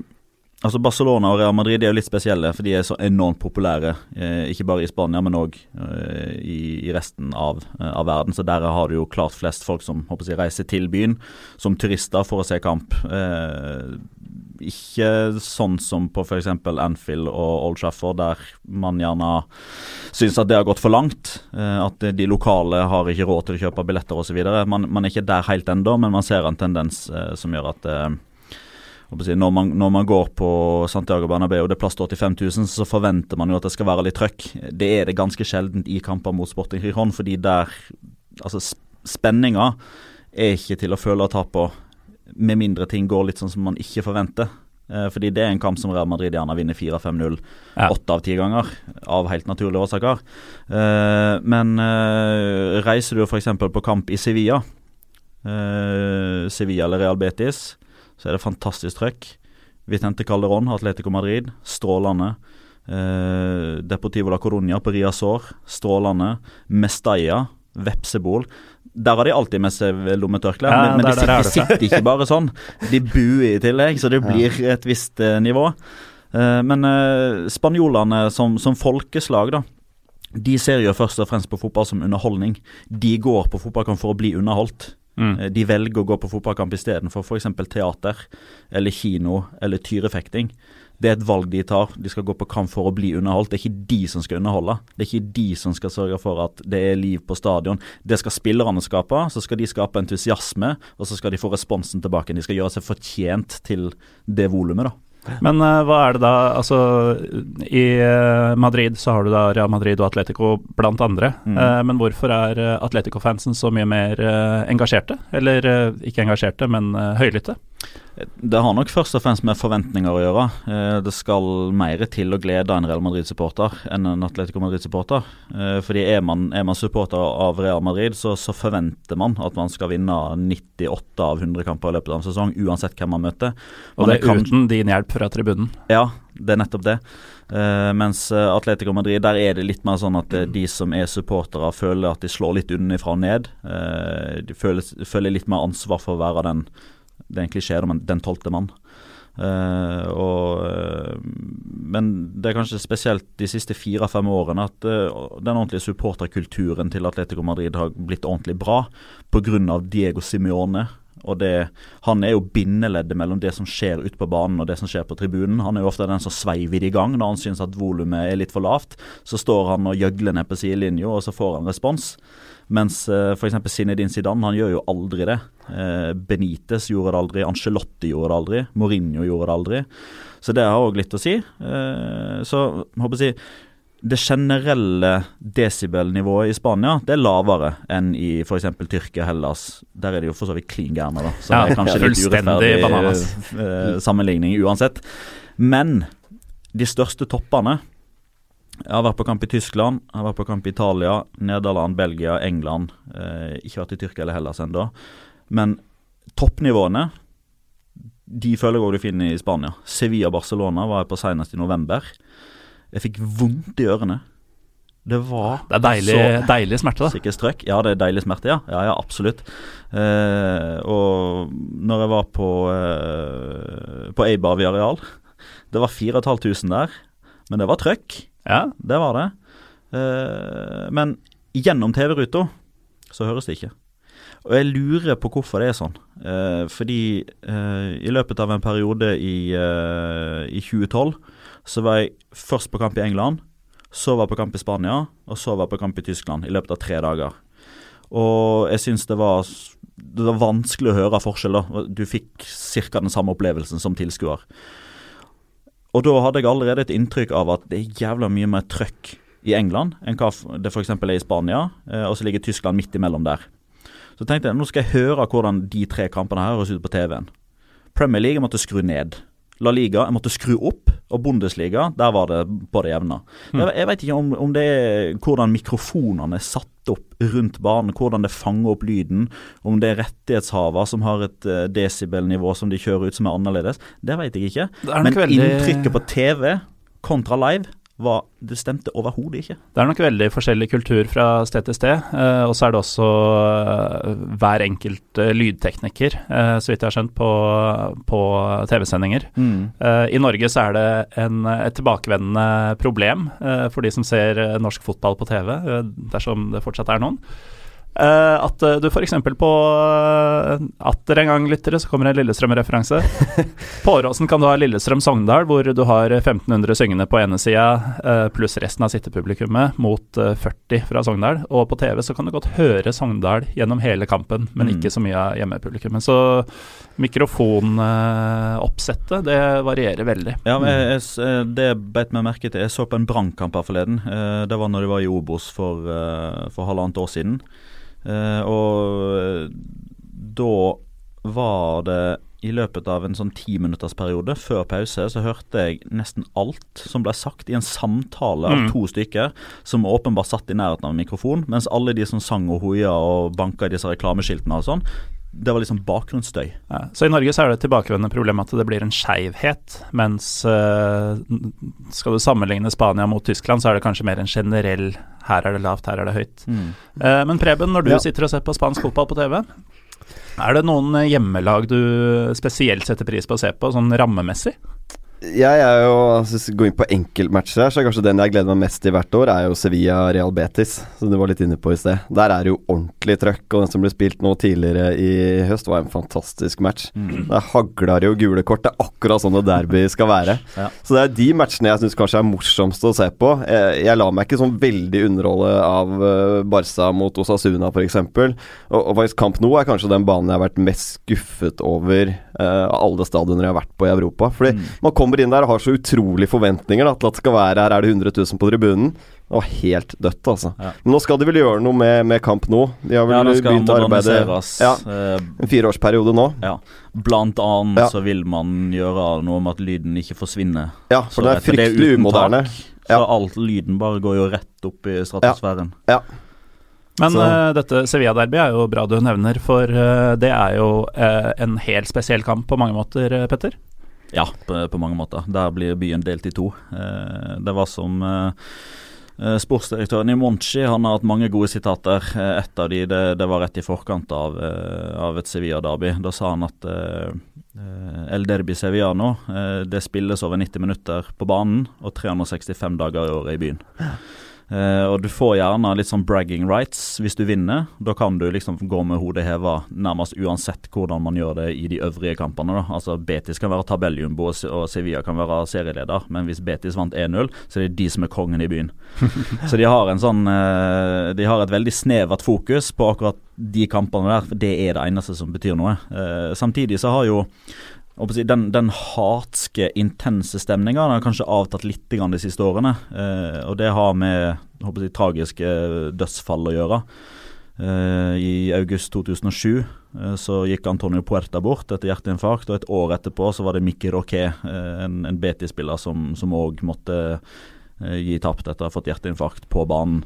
altså Barcelona og Real Madrid er jo litt spesielle, for de er så enormt populære. Eh, ikke bare i Spania, men òg eh, i, i, resten av, eh, av, verden. Så der har du jo klart flest folk som jeg, reiser til byen som turister for å se kamp. Ikke sånn som på f.eks. Anfield og Old Trafford, der man gjerne syns at det har gått for langt. Eh, at de lokale har ikke råd til å kjøpe billetter osv. Man, man er ikke der helt ennå, men man ser en tendens eh, som gjør at eh, når man, når man, går på Santiago Bernabeu og det er plass til 85 000, så forventer man jo at det skal være litt trøkk. Det er det ganske sjeldent i kamper mot Sporting Giron, fordi der Altså, spenninga er ikke til å føle og ta på med mindre ting går litt sånn som man ikke forventer. Eh, fordi det er en kamp som Real Madrid gjerne vinner 4-5-0 åtte av ti ganger, av helt naturlige årsaker. Eh, men eh, reiser du f.eks. på kamp i Sevilla, Sevilla eller Real Betis, så er det fantastisk trøkk. Vitente Calderón, Atletico Madrid, strålende. Deportivo la Coruña på Riazor, strålende. Mestalla, Vepsebol der har de alltid med seg lommetørkle, ja, men, men de, sitter, de, sitter, ikke bare sånn. De buer i tillegg, så det blir et visst uh, nivå. Uh, men uh, spanjolene som, som, folkeslag, da. De ser jo først og fremst på fotball som underholdning. De går på fotballkamp for å bli underholdt. Mm. De velger å gå på fotballkamp istedenfor f.eks. teater eller kino eller tyrefekting. Det er et valg de tar. De skal gå på kamp for å bli underholdt. Det er ikke de som skal underholde. Det er ikke de som skal sørge for at det er liv på stadion. Det skal spillerne skape. Så skal de skape entusiasme, og så skal de få responsen tilbake. De skal gjøre seg fortjent til det volumet, da.
Men uh, hva er det da Altså, i uh, Madrid så har du da Real Madrid og Atletico blant andre. Mm. Uh, men hvorfor er Atletico-fansen så mye mer engasjerte? Eller ikke engasjerte, men høylytte?
Det har nok først og fremst med forventninger å gjøre. Eh, det skal mer til å glede en Real Madrid-supporter enn en Atletico Madrid-supporter. Eh, fordi er man, er man, supporter av Real Madrid, så, så, forventer man at man skal vinne 98 av 100 kamper i løpet av en sesong, uansett hvem man møter.
Man og det er kan, uten din hjelp fra tribunen?
Ja, det er nettopp det. Uh, mens Atletico Madrid, der er det litt mer sånn at de som er supportere, føler at de slår litt unnafra og ned. Uh, de føler, føler, litt mer ansvar for å være den det er en klisjé om den tolvte mann. Uh, og, uh, men det er kanskje spesielt de siste fire-fem årene at uh, den ordentlige supporterkulturen til Atletico Madrid har blitt ordentlig bra pga. Diego Simione. Og det, Han er jo bindeleddet mellom det som skjer ute på banen og det som skjer på tribunen. Han er jo ofte den som sveiver i gang når han syns at volumet er litt for lavt. Så står han og gjøgler ned på sidelinja, og så får han respons. Mens uh, f.eks. Zinedine Zidane han gjør jo aldri det. Uh, Benitez gjorde det aldri, Angelotti gjorde det aldri, Mourinho gjorde det aldri. Så det har òg litt å si. Uh, så håper jeg det generelle desibelnivået i Spania det er lavere enn i f.eks. Tyrkia og Hellas. Der er det jo for så vidt klin gærne, da. Så ja, det er kanskje litt urettferdig sammenligning uansett. Men de største toppene jeg har vært på kamp i Tyskland, jeg har vært på kamp i Italia, Nederland, Belgia, England. Eh, ikke vært i Tyrkia eller Hellas ennå. Men toppnivåene de føler jeg òg du finner i Spania. Sevilla-Barcelona var jeg på senest i november. Jeg fikk vondt i ørene. Det var
Det er deilig, så deilig smerte, da.
Sikkert strøk. Ja, det er deilig smerte, ja. Ja, ja absolutt. Eh, og når jeg var på eh, På Eibar areal Det var 4500 der, men det var trøkk. Ja, det var det. Eh, men gjennom TV-ruta så høres det ikke. Og jeg lurer på hvorfor det er sånn. Eh, fordi eh, i løpet av en periode i, i 2012 så var jeg først på kamp i England, så var jeg på kamp i Spania, og så var jeg på kamp i Tyskland i løpet av tre dager. Og jeg syns det det var vanskelig å høre forskjell. da. Du fikk ca. den samme opplevelsen som tilskuer. Og da hadde jeg allerede et inntrykk av at det er jævla mye mer trøkk i England enn hva det f.eks. er i Spania, eh, og så ligger Tyskland midt imellom der. Så tenkte jeg nå skal jeg høre hvordan de tre kampene her høres ut på TV-en. Premier League måtte skru ned. La Liga jeg måtte skru opp, og Bundesliga der var det på det jevne. Mm. Jeg, jeg vet ikke om, om, det er hvordan mikrofonene er satt opp rundt banen, hvordan det fanger opp lyden, om det er rettighetshaver som har et uh, desibelnivå som de kjører ut som er annerledes. Det vet jeg ikke. Men veldig... inntrykket på TV kontra live var, det stemte overhodet ikke.
Det er nok veldig forskjellig kultur fra sted til sted. Eh, og så er det også eh, hver enkelt eh, lydtekniker, eh, så vidt jeg har skjønt, på, på TV-sendinger. Mm. I Norge så er det en, et tilbakevendende problem for de som ser norsk fotball på TV, dersom det fortsatt er noen. Uh, at uh, du f.eks. på uh, atter en gang, lyttere, så kommer en Lillestrøm-referanse. på Åråsen kan du ha Lillestrøm-Sogndal, hvor du har 1500 syngende på ene sida, pluss resten av sittepublikummet, mot 40 fra Sogndal. Og på TV så kan du godt høre Sogndal gjennom hele kampen, men mm. ikke så mye av hjemmepublikummet. Så mikrofonoppsettet, det varierer veldig.
Ja, jeg, jeg, det beit meg merke til. Jeg så på en brannkamp her forleden. det var når de var i Obos for, for halvannet år siden. Uh, og da var det i løpet av en sånn timinuttersperiode før pause så hørte jeg nesten alt som ble sagt i en samtale av mm. to stykker, som åpenbart satt i nærheten av en mikrofon, mens alle de som sang og hoia og banka i disse reklameskiltene og sånn, det var liksom bakgrunnsstøy.
Ja, så i Norge så er det tilbakevendende problem at det blir en skeivhet, mens uh, skal du sammenligne Spania mot Tyskland, så er det kanskje mer en generell her er det lavt, her er det høyt. Mm. Uh, men Preben, når du ja. sitter og ser på spansk fotball på TV, er det noen hjemmelag du spesielt setter pris på å se på, sånn rammemessig?
Jeg er jo, altså, Hvis vi går inn på enkeltmatcher her, så er kanskje den jeg gleder meg mest til hvert år, er jo Sevilla-Real Betis, som du var litt inne på i sted. Der er det jo ordentlig trøkk, og den som ble spilt nå tidligere i høst, var en fantastisk match.
Mm.
Der hagler det jo gule kort. Det er akkurat sånn et derby skal være.
Ja.
Så det er de matchene jeg syns kanskje er morsomst å se på. Jeg, jeg lar meg ikke sånn veldig underholde av uh, Barca mot Osasuna, f.eks. Og, og faktisk Kamp Nou er kanskje den banen jeg har vært mest skuffet over uh, av alle stadioner jeg har vært på i Europa. Fordi
Mm.
man kommer inn der og har så utrolig forventninger da, til at det skal være her er det 100 000 på tribunen. Det var helt dødt, altså.
Ja.
Men nå skal de vel gjøre noe med, med Kamp nå? De har vel
Ja,
begynt å arbeide ja,
eh,
en fireårsperiode nå.
ja. Blant annet
Ja.
så vil man gjøre noe med at lyden ikke forsvinner.
Ja,
Så
for det er fryktelig umoderne.
Så alt lyden bare går jo rett opp i stratosfæren.
Men
Så-
eh, dette Sevilla-derby er jo bra du nevner, for eh, det er jo eh, en helt spesiell kamp på mange måter, Petter.
Ja, på, på mange måter. Der blir byen delt i to. Eh, det var som Sportsdirektøren i Monchi han har hatt mange gode sitater. Et av de det, det var rett i forkant av, av et Sevilla-derby. Da sa han at eh, El Derby Sevillano eh, det spilles over 90 minutter på banen og 365 dager i året i byen. Eh, og du får gjerne litt sånn bragging rights hvis du vinner. Da kan du liksom gå med hodet heva nærmest uansett hvordan man gjør det i de øvrige kampene. da. Altså Betis kan være tabelljumbo og Sevilla kan være serieleder, men hvis Betis vant 1-0, så er det de som er kongen i byen. så de har en sånn uh, De har et veldig snevert fokus på akkurat de kampene der, for det er det eneste som betyr noe. Uh, samtidig så har jo den, den hatske, intense stemninga har kanskje avtatt litt de siste årene. Eh, og det har med jeg, tragiske dødsfall å gjøre. Eh, I august 2007 eh, så gikk Antonio Puerta bort etter hjerteinfarkt, og et år etterpå så var det Mickey Roquet, eh, en, en BT-spiller, som òg måtte eh, gi tapt etter å ha fått hjerteinfarkt på banen.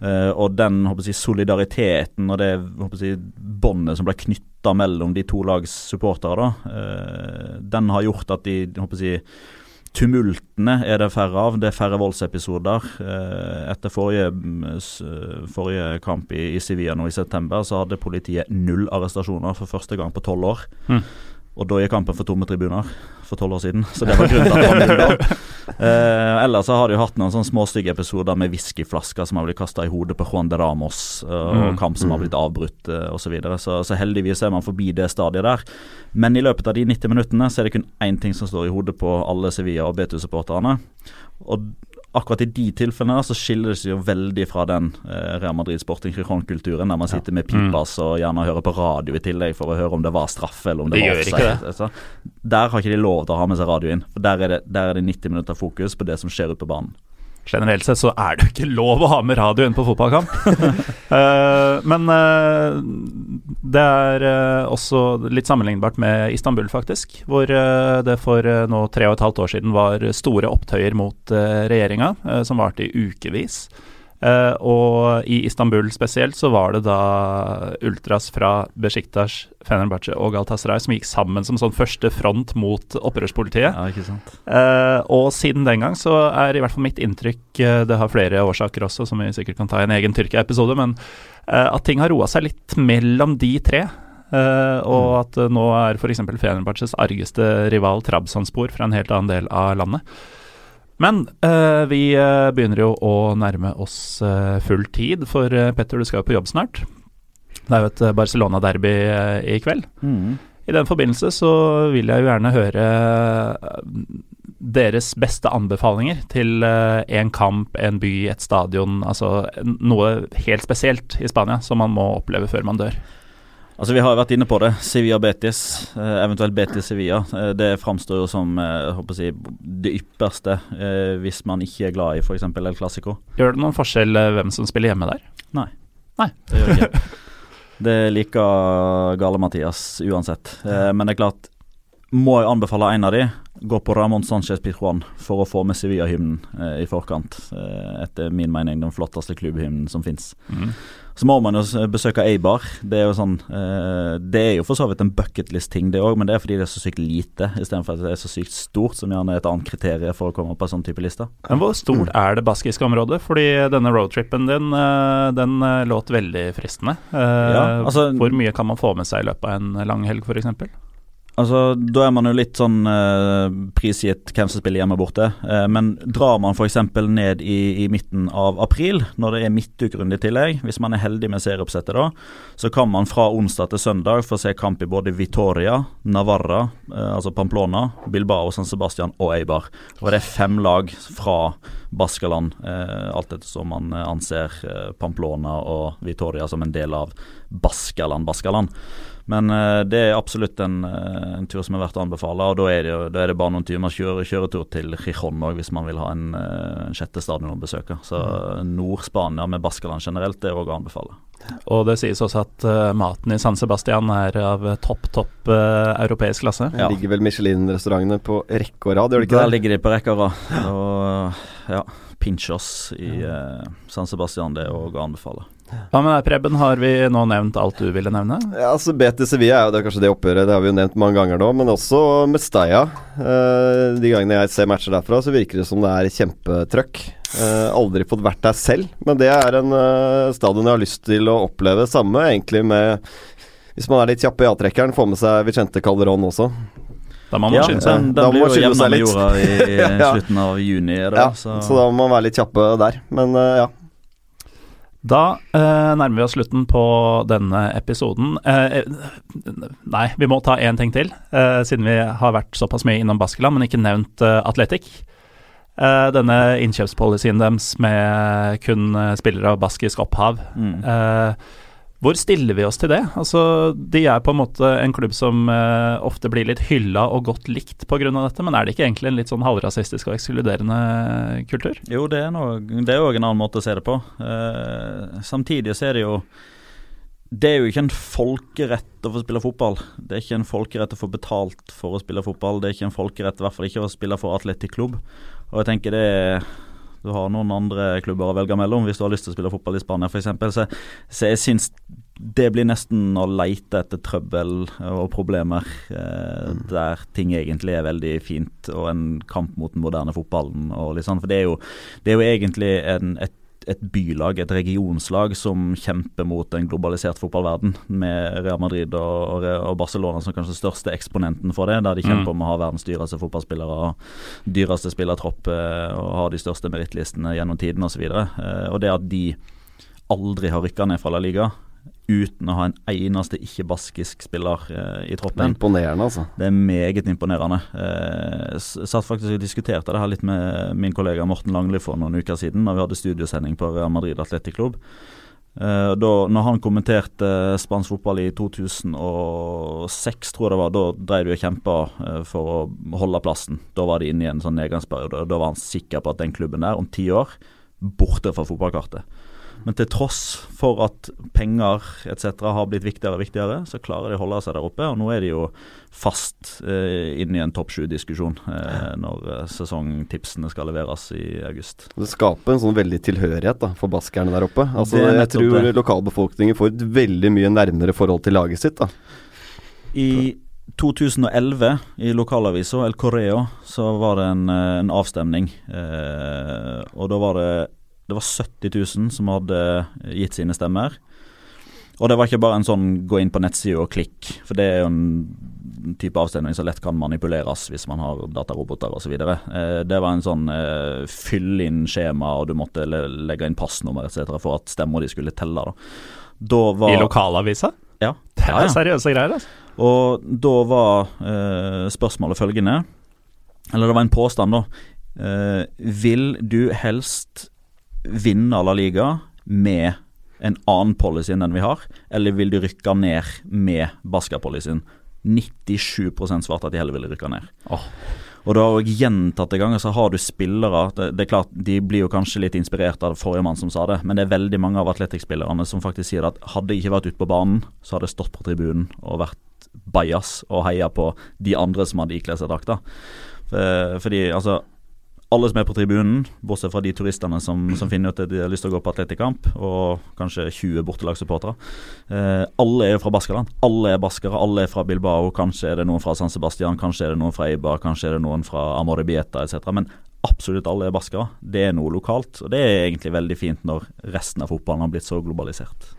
Eh, og den jeg, solidariteten og det jeg, båndet som ble knytta mellom de to lags supportere, eh, den har gjort at de jeg, Tumultene er det færre av. Det er færre voldsepisoder. Eh, etter forrige, mm, forrige kamp i, i Sevilla nå i september, så hadde politiet null arrestasjoner for første gang på tolv år.
Mm.
Og da gikk kampen for tomme tribuner for tolv år siden. Så det var grunnen til at var null da. Eh, ellers så har de jo hatt noen sånne småstygge episoder med whiskyflasker som har blitt kasta i hodet på Juan de Ramos, eh, og
Mm.
kamp som har blitt avbrutt eh, osv. Så, videre. så Så heldigvis er man forbi det stadiet der. Men i løpet av de 90 minuttene så er det kun én ting som står i hodet på alle Sevilla- og Betu-supporterne. Og akkurat i de tilfellene så skiller det seg jo veldig fra den eh, Real Madrid Sporting Crijon-kulturen der man sitter med pipas og gjerne hører på radio i tillegg for å høre om det var straffe eller om det,
Det
var offside. Altså, der har ikke de lov til å ha med seg radio inn, for der er det, der er det 90 minutter fokus på det som skjer ute på banen.
Generelt sett så er det jo ikke lov å ha med radio inn på fotballkamp. uh, men uh, det er uh, også litt sammenlignbart med Istanbul, faktisk. Hvor det for nå tre og et halvt år siden var store opptøyer mot uh, regjeringa, som varte i ukevis. Eh, og i Istanbul spesielt så var det da ultras fra Besjiktas, Fenerbahçe og Galatasaray som gikk sammen som sånn første front mot opprørspolitiet.
Ja, ikke sant?
Uh, og siden den gang så er i hvert fall mitt inntrykk uh, Det har flere årsaker også, som vi sikkert kan ta i en egen Tyrkia-episode, men at ting har roa seg litt mellom de tre. Og at eh, nå er f.eks. Fenerbahçes argeste rival Trabzonspor fra en helt annen del av landet. Men eh, vi eh, begynner jo å nærme oss eh, full tid, for eh, Petter, du skal jo på jobb snart. Det er jo et Barcelona-derby i kveld.
Mm.
I den forbindelse så vil jeg jo gjerne høre deres beste anbefalinger til en kamp, en by, et stadion. Altså noe helt spesielt i Spania som man må oppleve før man dør.
Altså Vi har jo vært inne på det. Sevilla Betis, eh, eventuelt Betis Sevilla. Eh, det framstår jo som eh, jeg det ypperste hvis man ikke er glad i f.eks. El Clásico.
Gjør det noen forskjell hvem som spiller hjemme der? Nei. Nei.
Det gjør det ikke. Det er like gale-Mathias uansett. Eh, men det er klart, må jeg anbefale en av de, gå på Ramón Sánchez Pizjuan for å få med Sevilla-hymnen eh, i forkant. Eh, etter min mening den flotteste klubbhymnen som fins. Så må man jo besøke Eibar. Det er jo sånn eh, Det er jo for så vidt en bucketlist-ting, det òg, men det er fordi det er så sykt lite, istedenfor at det er så sykt stort, som gjerne er et annet kriterium for å komme på en sånn type liste.
Men hvor stort er det baskiske området? Fordi denne roadtrippen din, eh, den eh, låt veldig fristende. Eh,
Ja, altså-
hvor mye kan man få med seg i løpet av en lang helg, f.eks.?
Altså, Da er man jo litt sånn eh, prisgitt hvem som spiller hjemme borte. Eh, men drar man f.eks. ned i, i, midten av april, når det er midtukerunde i tillegg, hvis man er heldig med serieoppsettet da, så kan man fra onsdag til søndag få se kamp i både Vitoria, Navarra, eh, altså Pamplona, Bilbao, San Sebastian og Eibar. Og det er fem lag fra Baskaland, eh, alt etter som man anser eh, Pamplona og Vitoria som en del av Baskaland, Baskaland. Men uh, det er absolutt en, uh, en, tur som er verdt å anbefale. Og da er det, jo, da er det bare noen timer kjøre, kjøretur til Rijon òg, hvis man vil ha en, uh, en sjette stadion å besøke. Så mm. Nord-Spania med Baskeland generelt det er òg å anbefale.
Og det sies også at maten i San Sebastian er av topp, topp europeisk klasse.
Ja. Ligger vel Michelin-restaurantene på rekke og rad, gjør det ikke
det? Der ligger de på rekke og rad. Og ja, Pinchos i San Sebastian, det er òg å anbefale.
Hva med deg, Preben? Har vi nå nevnt alt du ville nevne?
Ja, altså Betis Sevilla er jo det, kanskje det oppgjøret, det har vi jo nevnt mange ganger nå. Men også Mestalla. Uh, de gangene jeg ser matcher derfra, så virker det som det er kjempetrøkk. Uh, aldri fått vært der selv, men det er en uh, stadion jeg har lyst til å oppleve. Samme egentlig med Hvis man er litt kjapp i avtrekkeren, få med seg Vicente Calderón også.
Da må man ja, skynde seg.
Den, blir jo jevna med jorda i, i slutten av juni. Da,
ja, så. så. da må man være litt kjappe der. Men ja,
da eh, nærmer vi oss slutten på denne episoden. Eh, eh, nei, vi må ta én ting til, eh, siden vi har vært såpass mye innom Baskeland, men ikke nevnt eh, Atletic. Uh, denne innkjøpspolicyen deres med kun spillere av baskisk opphav. Mm. Hvor stiller vi oss til det? Altså, De er på en måte en klubb som eh, ofte blir litt hylla og godt likt pga. dette, men er det ikke egentlig en litt sånn halvrasistisk og ekskluderende kultur?
Jo, det er òg en annen måte å se det på. Eh, samtidig så er det jo det er jo ikke en folkerett å få spille fotball. Det er ikke en folkerett å få betalt for å spille fotball. Det er ikke en folkerett i hvert fall ikke å spille for Atletic Klubb. Og jeg tenker det er du har noen andre klubber å velge mellom hvis du har lyst til å spille fotball i Spania f.eks. Så, så jeg syns det blir nesten å leite etter trøbbel og problemer eh, mm. der ting egentlig er veldig fint, og en kamp mot den moderne fotballen. og litt sånn, For det er jo, det er jo egentlig en, et et bylag, et regionslag, som kjemper mot en globalisert fotballverden, med Real Madrid og, og Barcelona som kanskje største eksponenten for det, der de kjemper mm. om å ha verdens dyreste fotballspillere og dyreste spillertropp eh, og ha de største merittlistene gjennom tiden osv. Og, så eh, og det at de aldri har rykka ned fra La Liga, uten å ha en eneste ikke-baskisk spiller eh, i troppen.
Det er imponerende, altså.
Det er meget imponerende. Eh, satt faktisk og diskuterte det her litt med min kollega Morten Langli for noen uker siden, da vi hadde studiosending på Real Madrid Atletikklubb. Eh, da når han kommenterte spansk fotball i 2006, tror jeg det var, da drev de og kjempa eh, for å holde plassen. Da var de inne i en sånn nedgangsperiode. Da var han sikker på at den klubben der, om ti år, borte fra fotballkartet. Men til tross for at penger etc. har blitt viktigere og viktigere, så klarer de å holde seg der oppe. Og nå er de jo fast eh, inne i en topp sju-diskusjon eh, når eh, sesongtipsene skal leveres i august.
Det skaper en sånn veldig tilhørighet da, for baskerne der oppe. Altså, jeg tror det. lokalbefolkningen får et veldig mye nærmere forhold til laget sitt. da.
I 2011 i lokalavisa El Correo så var det en, eh, en avstemning. Eh, og da var det det var 70 000 som hadde gitt sine stemmer. Og det var ikke bare en sånn gå inn på nettsida og klikk, for det er jo en type avstemning som lett kan manipuleres hvis man har dataroboter osv. Eh, det var en sånn eh, fyll inn skjema, og du måtte legge inn passnummer etc. for at stemma di skulle telle. Da.
Da var, I lokalavisa?
Ja.
Det er ja, ja. seriøse greier, altså.
Og da var eh, spørsmålet følgende, eller det var en påstand, da. Eh, vil du helst vinne La Liga med en annen policy enn den vi har, eller vil de rykke ned med basketpolicyen? 97% svarte at de heller ville rykke ned. Oh. Og da jeg gjentatte ganger så har du spillere det, det, er klart, De blir jo kanskje litt inspirert av forrige mann som sa det, men det er veldig mange av atletikkspillerne som faktisk sier at hadde jeg ikke vært ute på banen, så hadde jeg stått på tribunen og vært bajas og heia på de andre som hadde ikledd seg drakta. Fordi altså alle som er på tribunen, bortsett fra de turistene som, som finner ut at de har lyst til å gå på atletikkamp, og kanskje 20 bortelagssupportere. Eh, alle er fra Baskaland. Alle er baskere, alle er fra Bilbao. Kanskje er det noen fra San Sebastian, kanskje er det noen fra Eibar, kanskje er det noen fra Amoribieta etc. Men absolutt alle er baskere. Det er noe lokalt, og det er egentlig veldig fint når resten av fotballen har blitt så globalisert.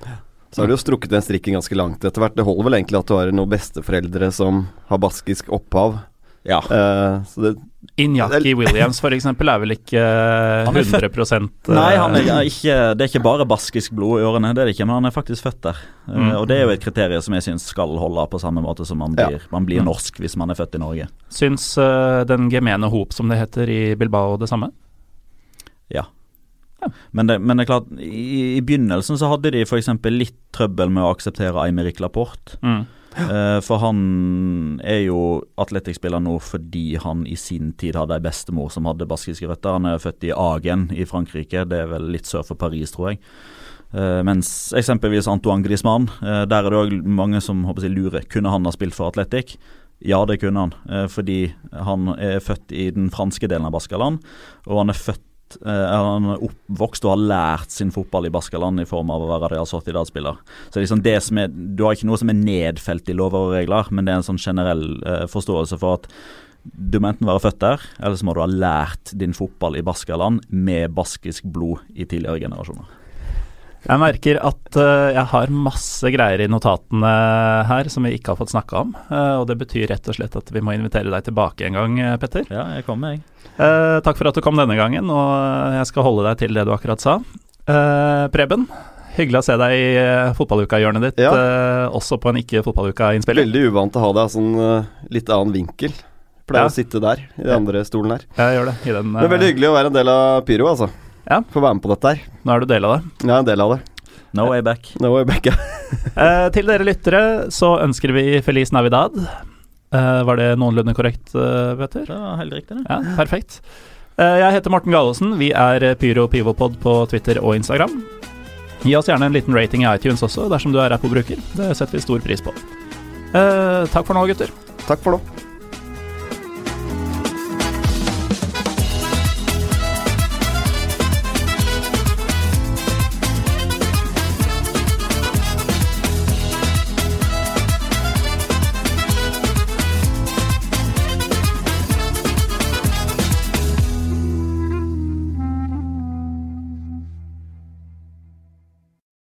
så har du jo strukket den strikken ganske langt etter hvert. Det holder vel egentlig at du har noen besteforeldre som har baskisk opphav.
Ja.
Uh, så det,
Inyaki Williams for eksempel er vel ikke eh,
Han er født-
100 eh,
Nei, han er ikke, det er ikke bare baskisk blod i årene, det er det ikke, men han er faktisk født der. Eh,
Mm.
Og det er jo et kriterium som jeg syns skal holde, på samme måte som man
Ja.
blir, man blir
Mm.
norsk hvis man er født i Norge.
Syns uh, den gemene hop, som det heter i Bilbao, det samme?
Ja. Men det, men det er klart, i, i begynnelsen så hadde de f.eks. litt trøbbel med å akseptere Aymeric Laporte.
Mm.
Eh, for han er jo atletikkspiller nå fordi han i sin tid hadde ei bestemor som hadde baskiske røtter. Han er født i Agen i Frankrike, det er vel litt sør for Paris, tror jeg. Eh, mens eksempelvis Antoine Griezmann, eh, der er det òg mange som håper jeg, lurer. Kunne han ha spilt for Atletic? Ja, det kunne han, fordi han er født i den franske delen av Baskaland, og han er født eh, han er oppvokst og har lært sin fotball i Baskaland i form av å være Real Sociedad-spiller. Så liksom det som er, Du har ikke noe som er nedfelt i lover og regler, men det er en sånn generell eh, forståelse for at du må enten være født der, eller så må du ha lært din fotball i Baskaland med baskisk blod i tidligere generasjoner.
Jeg merker at uh, jeg har masse greier i notatene her som vi ikke har fått snakka om. Uh, og det betyr rett og slett at vi må invitere deg tilbake en gang, eh, Petter.
Ja, jeg kommer, jeg.
Uh, takk for at du kom denne gangen, og jeg skal holde deg til det du akkurat sa. Eh, Preben, hyggelig å se deg i uh, fotballuka-hjørnet ditt,
Ja.
eh, også på en ikke-fotballuka-innspilling.
veldig uvant å ha deg sånn uh, litt annen vinkel. Pleier
Ja.
å sitte der, i den andre stolen her.
Jeg gjør det. I den,
Det er veldig hyggelig å være en del av Pyro, altså.
Ja.
Få være med på dette her.
nå er du del av det.
En del av det.
No way back.
No way back, ja.
Eh, til dere lyttere så ønsker vi Feliz Navidad. Eh, var det noenlunde korrekt, uh, Petter?
Det var helt riktig, det.
Ja, perfekt. Eh, jeg heter Morten Gallosen. Vi er Pyro Pivopod på Twitter og Instagram. Gi oss gjerne en liten rating i iTunes også, dersom du er Apple-bruker. Det setter vi stor pris på. Eh, takk for nå, gutter.
Takk for nå.